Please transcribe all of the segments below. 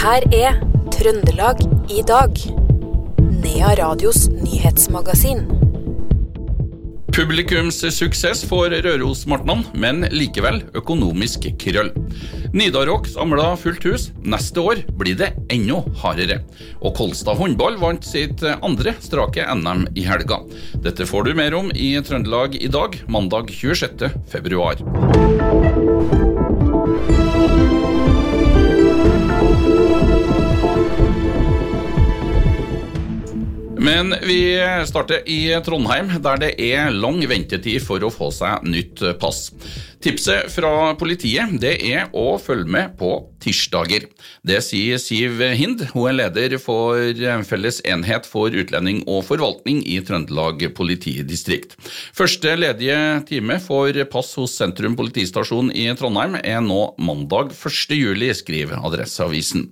her er Trøndelag i dag. Nea Radios nyhetsmagasin. Publikums suksess for Rørosmartnan, men likevel økonomisk krøll. Nidarok samla fullt hus. Neste år blir det enda hardere. Og Kolstad håndball vant sitt andre strake NM i helga. Dette får du mer om i Trøndelag i dag, mandag 26. Men vi starter i Trondheim, der det er lang ventetid for å få seg nytt pass. Tipset fra politiet det er å følge med på tirsdager. Det sier Siv Hind, hun er leder for Felles enhet for utlending og forvaltning i Trøndelag politidistrikt. Første ledige time for pass hos Sentrum politistasjon i Trondheim er nå mandag 1. juli, skriver Adresseavisen.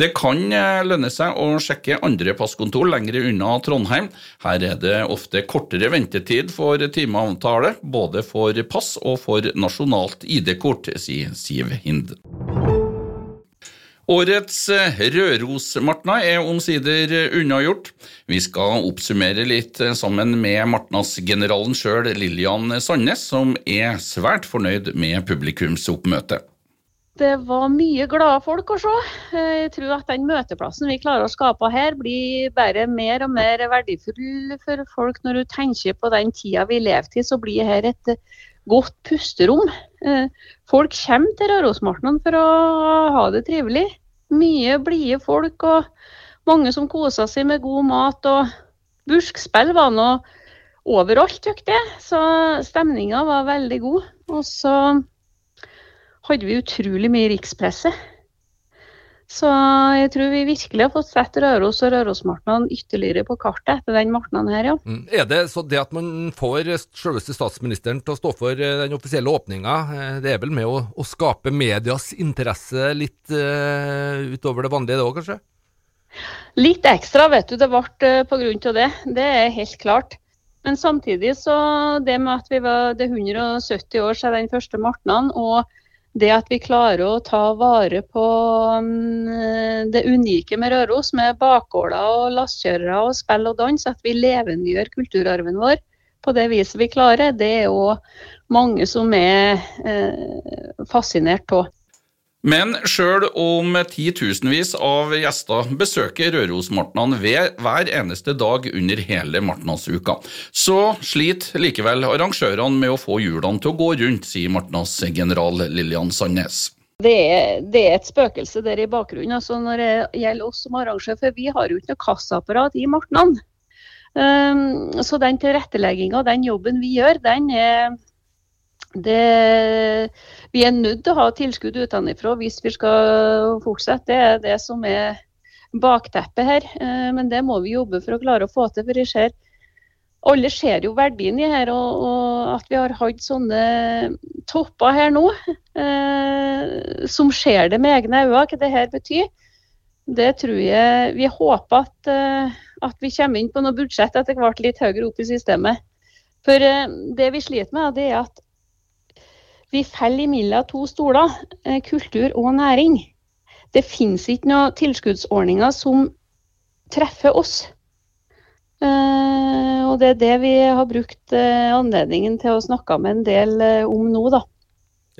Det kan lønne seg å sjekke andre passkontor lengre unna Trondheim. Her er det ofte kortere ventetid for timeavtale, både for pass og for nasjonalt ID-kort, sier Siv Hind. Årets Rørosmartna er omsider unnagjort. Vi skal oppsummere litt sammen med martnasgeneralen sjøl, Lillian Sandnes, som er svært fornøyd med publikumsoppmøtet. Det var mye glade folk å se. Jeg tror at den møteplassen vi klarer å skape her, blir bare mer og mer verdifull for folk. Når du tenker på den tida vi levde i, så blir her et godt pusterom. Eh, folk kommer til Rørosmartnan for å ha det trivelig. Mye blide folk og mange som kosa seg med god mat. og Buskspill var nå overalt, syns jeg. Så stemninga var veldig god. Og så hadde vi utrolig mye rikspresse. Så jeg tror vi virkelig har fått sett Røros og Rørosmartnan ytterligere på kartet etter den martnan her, ja. Mm. Er det så det at man får selveste statsministeren til å stå for eh, den offisielle åpninga, eh, det er vel med å, å skape medias interesse litt uh, utover det vanlige det òg, kanskje? Litt ekstra, vet du. Det ble pga. det. Det er helt klart. Men samtidig så det med at vi var det 170 år siden den første martnan, og det at vi klarer å ta vare på um, det unike med Røros, med bakgårder og lastkjørere og spill og dans, at vi levendegjør kulturarven vår på det viset vi klarer, det er jo mange som er eh, fascinert av. Men sjøl om titusenvis av gjester besøker Rørosmartnan hver eneste dag under hele martnadsuka, så sliter likevel arrangørene med å få hjulene til å gå rundt, sier martnadsgeneral Lillian Sandnes. Det er, det er, et spøkelse der i bakgrunnen altså når det gjelder oss som arrangør, for vi har jo ikke noe kassaapparat i martnan. Um, så den tilrettelegginga, den jobben vi gjør, den er det, vi er nødt til å ha tilskudd utenfra hvis vi skal fortsette. Det er det som er bakteppet her. Eh, men det må vi jobbe for å klare å få til. for jeg ser alle ser jo verdien i her, og, og at vi har hatt sånne topper her nå, eh, som ser det med egne øyne, hva det her betyr. Det tror jeg Vi håper at, eh, at vi kommer inn på noe budsjett etter hvert litt høyere opp i systemet. For eh, det vi sliter med, det er at vi faller imellom to stoler, eh, kultur og næring. Det finnes ikke noen tilskuddsordninger som treffer oss. Eh, og det er det vi har brukt eh, anledningen til å snakke med en del om nå, da.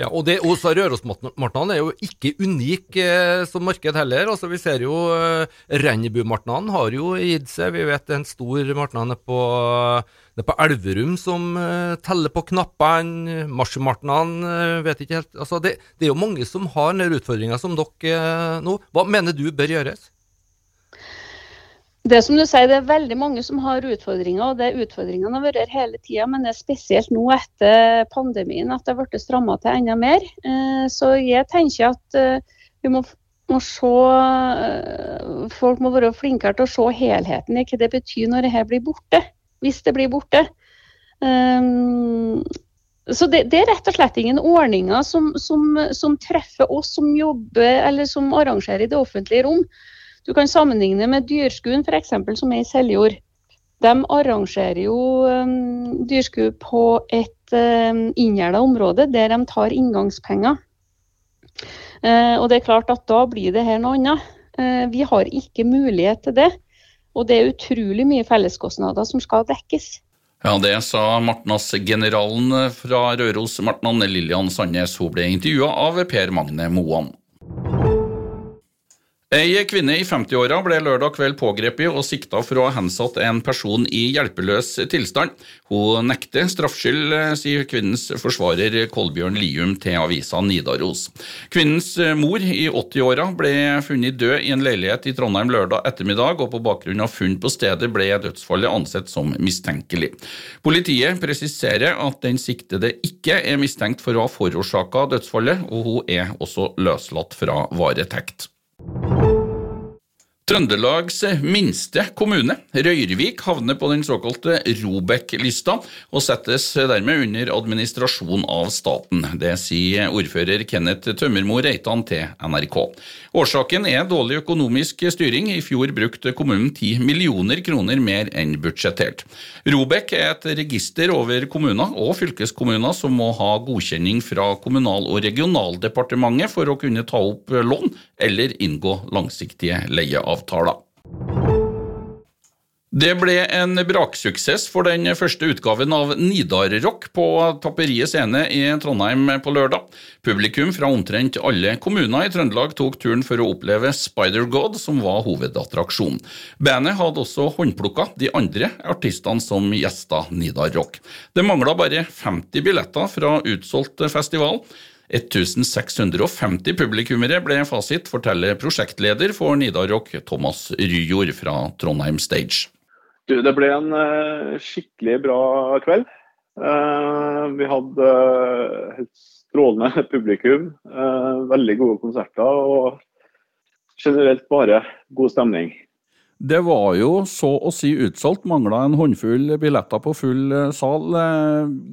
Ja, og det, også Rørosmartnan er jo ikke unik eh, som marked heller. altså Vi ser jo eh, Rennebumartnan har jo gitt seg. Vi vet det er en stor martnan på, på Elverum som eh, teller på knappene. Marsjmartnan eh, vet ikke helt altså det, det, er jo mange som har den utfordringa som dere eh, nå. Hva mener du bør gjøres? Det som du sier, det er veldig mange som har utfordringer, og det utfordringene har vært hele tida. Men det er spesielt nå etter pandemien at det har blitt stramma til enda mer. Eh, så jeg tenker at eh, vi må, må se eh, Folk må være flinkere til å se helheten i hva det betyr når dette blir borte. Hvis det blir borte. Så det, det, er rett og slett ingen ordninger som, som, som treffer oss som jobber eller som arrangerer i det offentlige rom. Du kan sammenligne med Dyrskuen f.eks., som er i Seljord. De arrangerer jo um, dyrsku på et um, inngjerda område der de tar inngangspenger. Uh, og det er klart at da blir det her noe annet. Uh, vi har ikke mulighet til det. Og det er utrolig mye felleskostnader som skal dekkes. Ja, Det sa Martnas-generalen fra Røros, Martnan Lillian Sandnes. Hun ble intervjua av Per Magne Moan. Ei kvinne i 50-åra ble lørdag kveld pågrepet og sikta for å ha hensatt en person i hjelpeløs tilstand. Hun nekter straffskyld, sier kvinnens forsvarer Kolbjørn Lium til avisa Nidaros. Kvinnens mor i 80-åra ble funnet død i en leilighet i Trondheim lørdag ettermiddag, og på bakgrunn av funn på stedet ble dødsfallet ansett som mistenkelig. Politiet presiserer at den siktede ikke er mistenkt for å ha forårsaka dødsfallet, og hun er også løslatt fra varetekt. Trøndelags minste kommune, Røyrvik, havner på den såkalte Robek-lista, og settes dermed under administrasjon av staten. Det sier ordfører Kenneth Tømmermo Reitan til NRK. Årsaken er dårlig økonomisk styring. I fjor brukte kommunen 10 millioner kroner mer enn budsjettert. Robek er et register over kommuner og fylkeskommuner som må ha godkjenning fra Kommunal- og regionaldepartementet for å kunne ta opp lån eller inngå langsiktige leieavtaler avtaler. Det ble en braksuksess for den første utgaven av Nidarrock på Tapperiet scene i Trondheim på lørdag. Publikum fra omtrent alle kommuner i Trøndelag tok turen for å oppleve Spider-God, som var hovedattraksjonen. Bandet hadde også håndplukka de andre artistene som gjesta Nidarrock. Det mangla bare 50 billetter fra utsolgt festival. 1650 publikummere ble fasit, forteller prosjektleder for Nidarrock, Thomas Ryjord fra Trondheim Stage. Du, det ble en uh, skikkelig bra kveld. Uh, vi hadde helt strålende publikum, veldig gode konserter og generelt bare god stemning. Det var jo så å si utsolgt, mangla en håndfull billetter på full sal.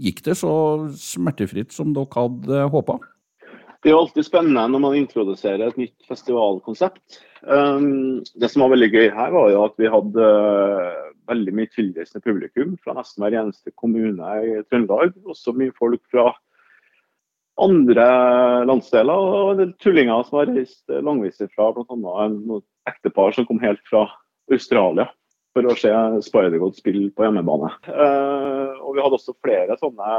Gikk det så smertefritt som dere hadde håpa? Det er jo alltid spennende når man introduserer et nytt festivalkonsept. Um, det som var veldig gøy her, var jo at vi hadde uh, veldig mye tilreisende publikum fra nesten hver eneste kommune i Trøndelag. Også mye folk fra andre landsdeler, og tullinger som har reist langvis fra bl.a. et ektepar som kom helt fra Australia for å se Spider-God spille på hjemmebane. Uh, og vi hadde også flere sånne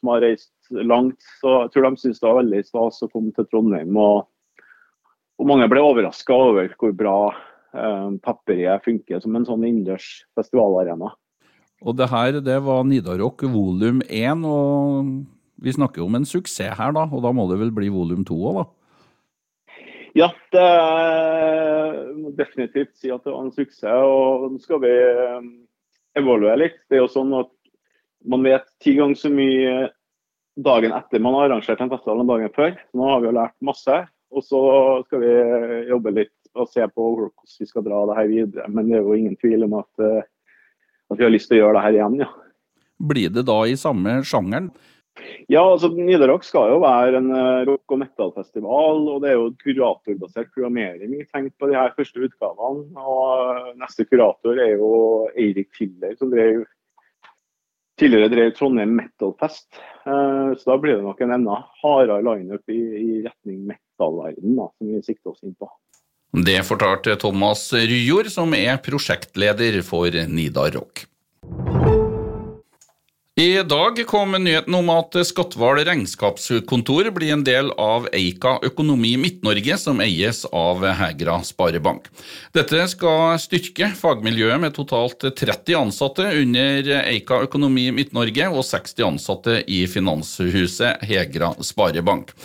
som har reist langt. Så jeg tror de syntes det var veldig stas å komme til Trondheim. Og, og mange ble overraska over hvor bra eh, Pepperiet funker som en sånn innendørs festivalarena. Og det her det var Nidarock volum 1, og vi snakker om en suksess her, da. Og da må det vel bli volum 2 òg, da? Ja, det må definitivt si at det var en suksess. Og nå skal vi eh, evaluere litt. Det er jo sånn at man vet ti ganger så mye dagen etter man har arrangert en festival enn dagen før. Nå har vi jo lært masse. Og så skal vi jobbe litt og se på hvordan vi skal dra det her videre. Men det er jo ingen tvil om at, eh, at vi har lyst til å gjøre det her igjen, ja. Blir det da i samme sjangeren? Ja, altså Nidarock skal jo være en eh, rock- og metal-festival. Og det er jo kuratorbasert programmering vi tenkt på de her første utgavene. Og neste kurator er jo Eirik Filler, som drev tidligere drev Trondheim Metalfest. Uh, så da blir det nok en enda hardere lineup i, i retning metal-verden som vi sikter oss inn på. Det fortalte Thomas Ryjord, som er prosjektleder for Nidar. I dag kom nyheten om at Skatval regnskapskontor blir en del av Eika Økonomi Midt-Norge, som eies av Hegra Sparebank. Dette skal styrke fagmiljøet med totalt 30 ansatte under Eika Økonomi Midt-Norge og 60 ansatte i finanshuset Hegra Sparebank.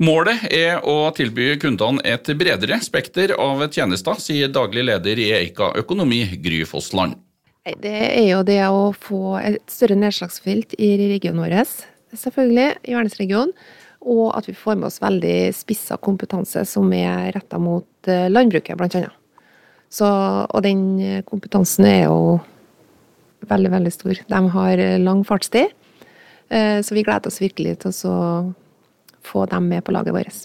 Målet er å tilby kundene et bredere spekter av tjenester, sier daglig leder i Eika Økonomi, Gry Fossland. Det er jo det å få et større nedslagsfelt i regionen vår, selvfølgelig, i verdensregionen. Og at vi får med oss veldig spissa kompetanse som er retta mot eh, landbruket, annet. Så, og den kompetansen er jo veldig, veldig stor. De har lang fartstid, eh, så vi gleder oss virkelig til å få dem med på laget vårt.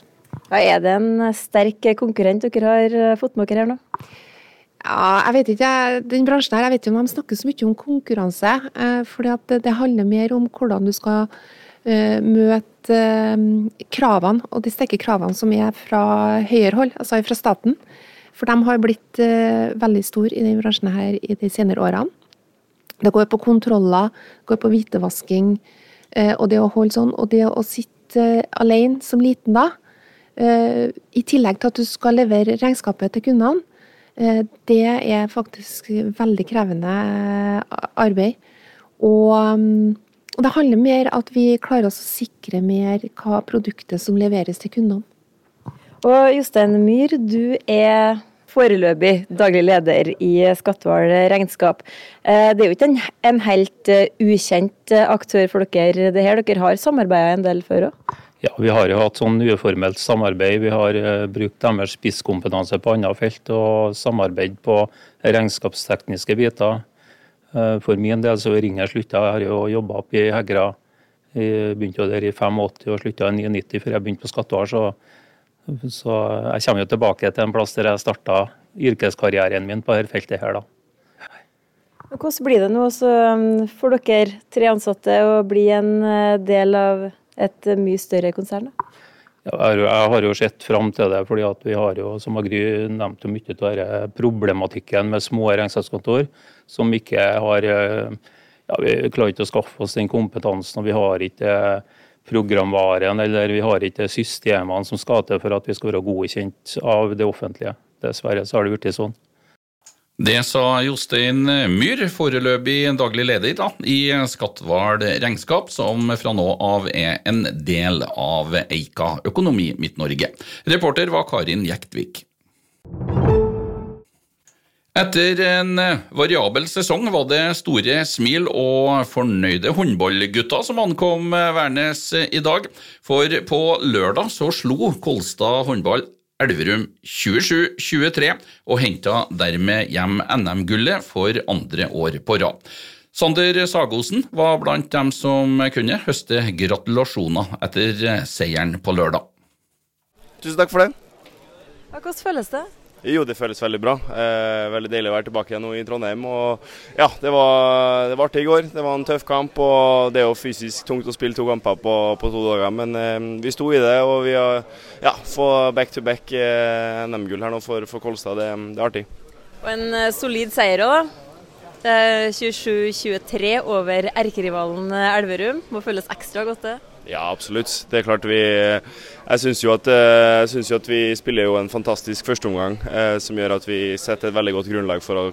Ja, er det en sterk konkurrent dere har fått med dere her nå? Ja, jeg vet ikke. Den bransjen her, jeg vet ikke om de snakker så mye om konkurranse. Eh, for det, handler mer om hvordan du skal eh, møte eh, kravene, og de sterke kravene som er fra høyere hold, altså fra staten. For de har blitt veldig store i denne bransjen her i de senere årene. Det går på kontroller, det går på hvitevasking, og det å holde sånn. Og det å sitte alene som liten da, i tillegg til at du skal levere regnskapet til kundene, det er faktisk veldig krevende arbeid. Og mm, og det handler mer at vi klarer oss å sikre mer hva produktet som leveres til kundene. Og Jostein Myhr, du er foreløpig daglig leder i Skatval regnskap. Eh, det er jo ikke en, en helt eh, ukjent aktør for dere, det her. Dere har samarbeida en del før òg? Ja, Vi har jo hatt sånn uformelt samarbeid. Vi har uh, brukt deres spisskompetanse på andre felt og samarbeid på regnskapstekniske biter. Eh, for min del så ringer jeg slutta. Jeg har jo jobba opp i Hegra. Jeg begynte jo der i 85 og slutta i 99 før jeg begynte på Skatteår. Så, så, jeg kommer jo tilbake til en plass der jeg starta yrkeskarrieren min på dette feltet her, da. Hvordan blir det nå um, for dere tre ansatte å bli en eh, del av et mye større konsern? Jeg har jo sett fram til det, fordi at vi har jo, som Agry nevnte, mye av denne problematikken med små regnskapskontor som ikke har eh, ja, Vi klarer ikke å skaffe oss den kompetansen, og vi har ikke programvaren eller vi har ikke systemene som skal til for at vi skal være godkjent av det offentlige. Dessverre så har det blitt sånn. Det sa Jostein Myhr, foreløpig daglig leder da, i Skatval regnskap, som fra nå av er en del av Eika Økonomi Midt-Norge. Reporter var Karin Jektvik. Etter en variabel sesong var det store smil og fornøyde håndballgutter som ankom Værnes i dag. For på lørdag så slo Kolstad håndball Elverum 27-23 og henta dermed hjem NM-gullet for andre år på rad. Sander Sagosen var blant dem som kunne høste gratulasjoner etter seieren på lørdag. Tusen takk for det. Hvordan føles det? Jo, det føles veldig bra. Eh, veldig deilig å være tilbake igjen nå i Trondheim. Og ja, det var, det var artig i går. Det var en tøff kamp. og Det er jo fysisk tungt å spille to kamper på, på to dager, men eh, vi sto i det. Og vi har ja, få back to back eh, NM-gull her nå for, for Kolstad. Det, det, er artig. Og en eh, solid seier òg, da. 27-23 over erkerivalen Elverum. Må føles ekstra godt, det? Ja, absolutt. Det er klart vi Jeg syns jo, eh, jo, at vi spiller jo en fantastisk førsteomgang, eh, som gjør at vi setter et veldig godt grunnlag for å,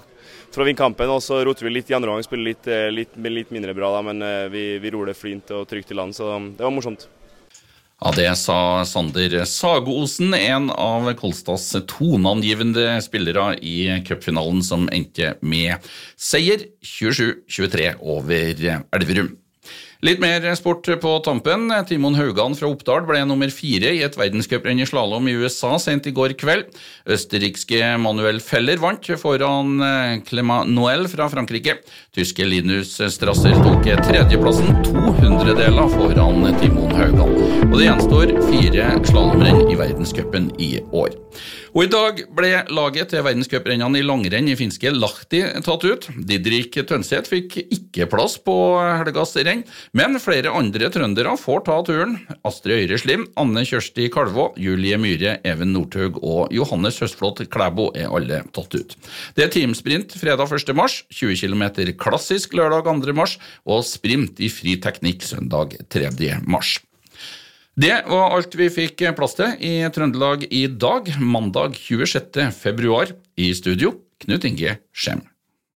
for å vinne kampen. Og så roter vi litt i andre omgang, spiller litt, eh, litt, litt, mindre bra, da, men eh, vi, vi ror det flint og trygt i land. Så det var morsomt. Ja, Det sa Sander Sagosen, en av Kolstads toneangivende spillere i cupfinalen som endte med seier 27-23 over Elverum. Litt mer sport på tampen. Timon Haugan fra Oppdal ble nummer fire i et verdenscuprenn i slalåm i USA sent i går kveld. Østerrikske Manuel Feller vant foran eh, Clément Noël fra Frankrike. Tyske Linus Strasser tok tredjeplassen, to hundredeler foran Timon Haugan. Og det gjenstår fire slalåmrenn i verdenscupen i år. Og I dag ble laget til verdenscuprennene i langrenn i finske Lahti tatt ut. Didrik Tønseth fikk ikke plass på helgas renn, men flere andre trøndere får ta turen. Astrid Øyre Slim, Anne Kjørsti Kalvå, Julie Myhre, Even Northug og Johannes Høstflot Klæbo er alle tatt ut. Det er teamsprint fredag 1. mars, 20 km klassisk lørdag 2. mars og sprint i fri teknikk søndag 3. mars. Det var alt vi fikk plass til i Trøndelag i dag, mandag 26. februar. I studio, Knut Inge Skjem.